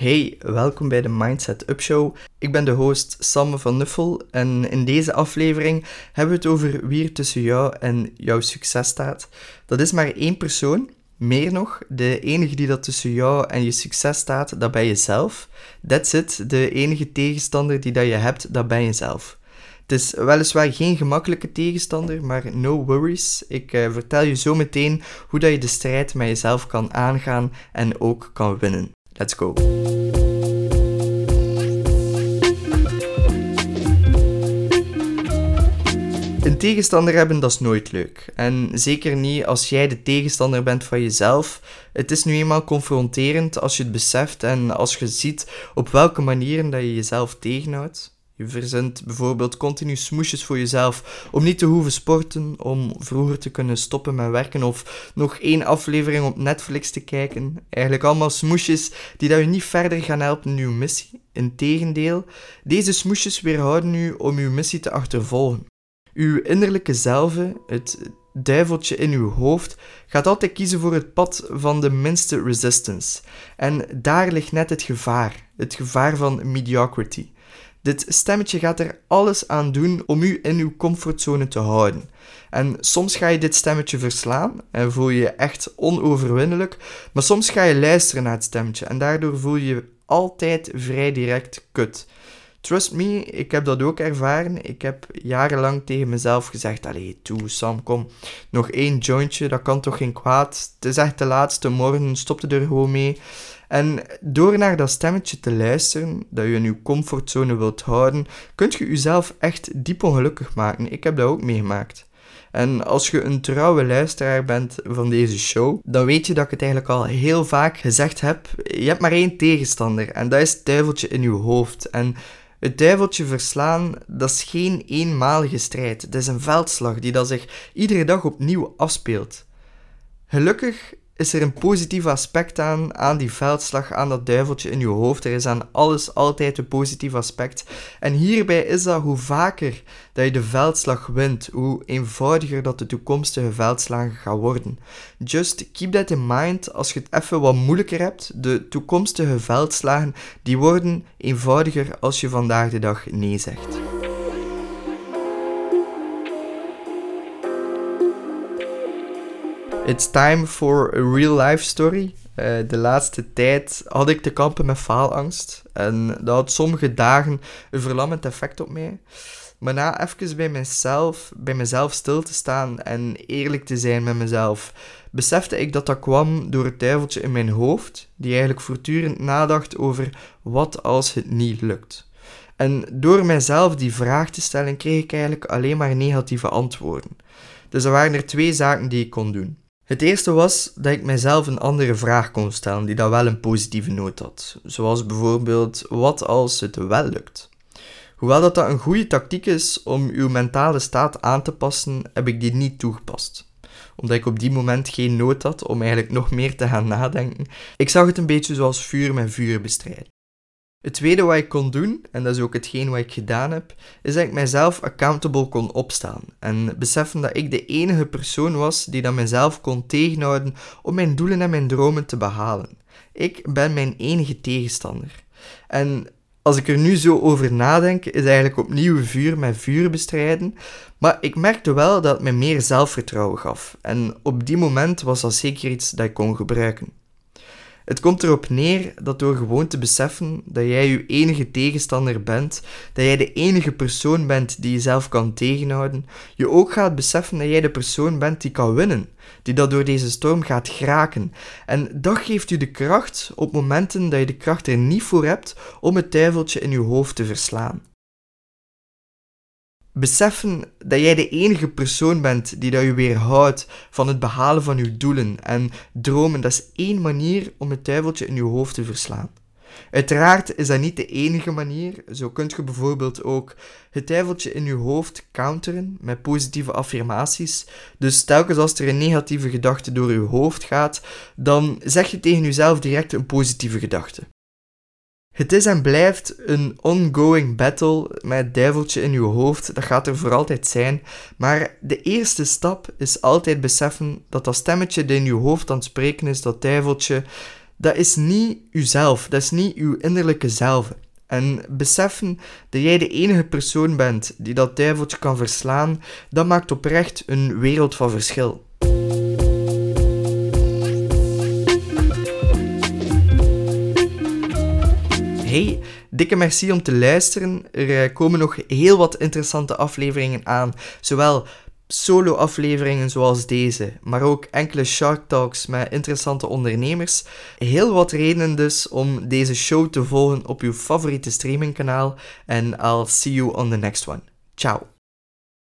Hey, welkom bij de Mindset Up Show. Ik ben de host Sam van Nuffel en in deze aflevering hebben we het over wie er tussen jou en jouw succes staat. Dat is maar één persoon. Meer nog, de enige die dat tussen jou en je succes staat, dat ben je zelf. That's it, de enige tegenstander die dat je hebt, dat ben je zelf. Het is weliswaar geen gemakkelijke tegenstander, maar no worries. Ik uh, vertel je zo meteen hoe dat je de strijd met jezelf kan aangaan en ook kan winnen. Let's go. Een tegenstander hebben, dat is nooit leuk. En zeker niet als jij de tegenstander bent van jezelf. Het is nu eenmaal confronterend als je het beseft en als je ziet op welke manieren dat je jezelf tegenhoudt. Je verzint bijvoorbeeld continu smoesjes voor jezelf om niet te hoeven sporten, om vroeger te kunnen stoppen met werken of nog één aflevering op Netflix te kijken. Eigenlijk allemaal smoesjes die dat je niet verder gaan helpen in uw missie. Integendeel, deze smoesjes weerhouden u om uw missie te achtervolgen. Uw innerlijke zelve, het duiveltje in uw hoofd, gaat altijd kiezen voor het pad van de minste resistance. En daar ligt net het gevaar, het gevaar van mediocrity. Dit stemmetje gaat er alles aan doen om u in uw comfortzone te houden. En soms ga je dit stemmetje verslaan en voel je je echt onoverwinnelijk, maar soms ga je luisteren naar het stemmetje en daardoor voel je je altijd vrij direct kut. Trust me, ik heb dat ook ervaren. Ik heb jarenlang tegen mezelf gezegd: Allee, toe, Sam, kom. Nog één jointje, dat kan toch geen kwaad. Het is echt de laatste morgen, stop er gewoon mee. En door naar dat stemmetje te luisteren, dat je in je comfortzone wilt houden, kunt je jezelf echt diep ongelukkig maken. Ik heb dat ook meegemaakt. En als je een trouwe luisteraar bent van deze show, dan weet je dat ik het eigenlijk al heel vaak gezegd heb. Je hebt maar één tegenstander en dat is het duiveltje in je hoofd. En het duiveltje verslaan, dat is geen eenmalige strijd. Het is een veldslag die dat zich iedere dag opnieuw afspeelt. Gelukkig is er een positief aspect aan, aan die veldslag, aan dat duiveltje in je hoofd. Er is aan alles altijd een positief aspect. En hierbij is dat hoe vaker dat je de veldslag wint, hoe eenvoudiger dat de toekomstige veldslagen gaan worden. Just keep that in mind als je het even wat moeilijker hebt. De toekomstige veldslagen, die worden eenvoudiger als je vandaag de dag nee zegt. It's time for a real life story. Uh, de laatste tijd had ik te kampen met faalangst. En dat had sommige dagen een verlammend effect op mij. Maar na even bij mezelf, bij mezelf stil te staan en eerlijk te zijn met mezelf, besefte ik dat dat kwam door het duiveltje in mijn hoofd, die eigenlijk voortdurend nadacht over wat als het niet lukt. En door mijzelf die vraag te stellen, kreeg ik eigenlijk alleen maar negatieve antwoorden. Dus er waren er twee zaken die ik kon doen. Het eerste was dat ik mijzelf een andere vraag kon stellen die dan wel een positieve noot had. Zoals bijvoorbeeld, wat als het wel lukt? Hoewel dat, dat een goede tactiek is om uw mentale staat aan te passen, heb ik die niet toegepast. Omdat ik op die moment geen nood had om eigenlijk nog meer te gaan nadenken. Ik zag het een beetje zoals vuur met vuur bestrijden. Het tweede wat ik kon doen, en dat is ook hetgeen wat ik gedaan heb, is dat ik mijzelf accountable kon opstaan en beseffen dat ik de enige persoon was die dat mezelf kon tegenhouden om mijn doelen en mijn dromen te behalen. Ik ben mijn enige tegenstander. En als ik er nu zo over nadenk, is eigenlijk opnieuw vuur met vuur bestrijden. Maar ik merkte wel dat het me meer zelfvertrouwen gaf. En op die moment was dat zeker iets dat ik kon gebruiken. Het komt erop neer dat door gewoon te beseffen dat jij je enige tegenstander bent, dat jij de enige persoon bent die jezelf kan tegenhouden, je ook gaat beseffen dat jij de persoon bent die kan winnen, die dat door deze storm gaat geraken. En dat geeft je de kracht op momenten dat je de kracht er niet voor hebt om het duiveltje in je hoofd te verslaan. Beseffen dat jij de enige persoon bent die dat je weerhoudt van het behalen van je doelen en dromen, dat is één manier om het duiveltje in je hoofd te verslaan. Uiteraard is dat niet de enige manier. Zo kunt je bijvoorbeeld ook het duiveltje in je hoofd counteren met positieve affirmaties. Dus telkens als er een negatieve gedachte door je hoofd gaat, dan zeg je tegen jezelf direct een positieve gedachte. Het is en blijft een ongoing battle met het duiveltje in je hoofd. Dat gaat er voor altijd zijn. Maar de eerste stap is altijd beseffen dat dat stemmetje dat in je hoofd aan het spreken is, dat duiveltje, dat is niet uzelf, dat is niet uw innerlijke zelf. En beseffen dat jij de enige persoon bent die dat duiveltje kan verslaan, dat maakt oprecht een wereld van verschil. Hey, dikke merci om te luisteren. Er eh, komen nog heel wat interessante afleveringen aan. Zowel solo-afleveringen zoals deze, maar ook enkele Shark Talks met interessante ondernemers. Heel wat redenen dus om deze show te volgen op uw favoriete streamingkanaal. En I'll see you on the next one. Ciao.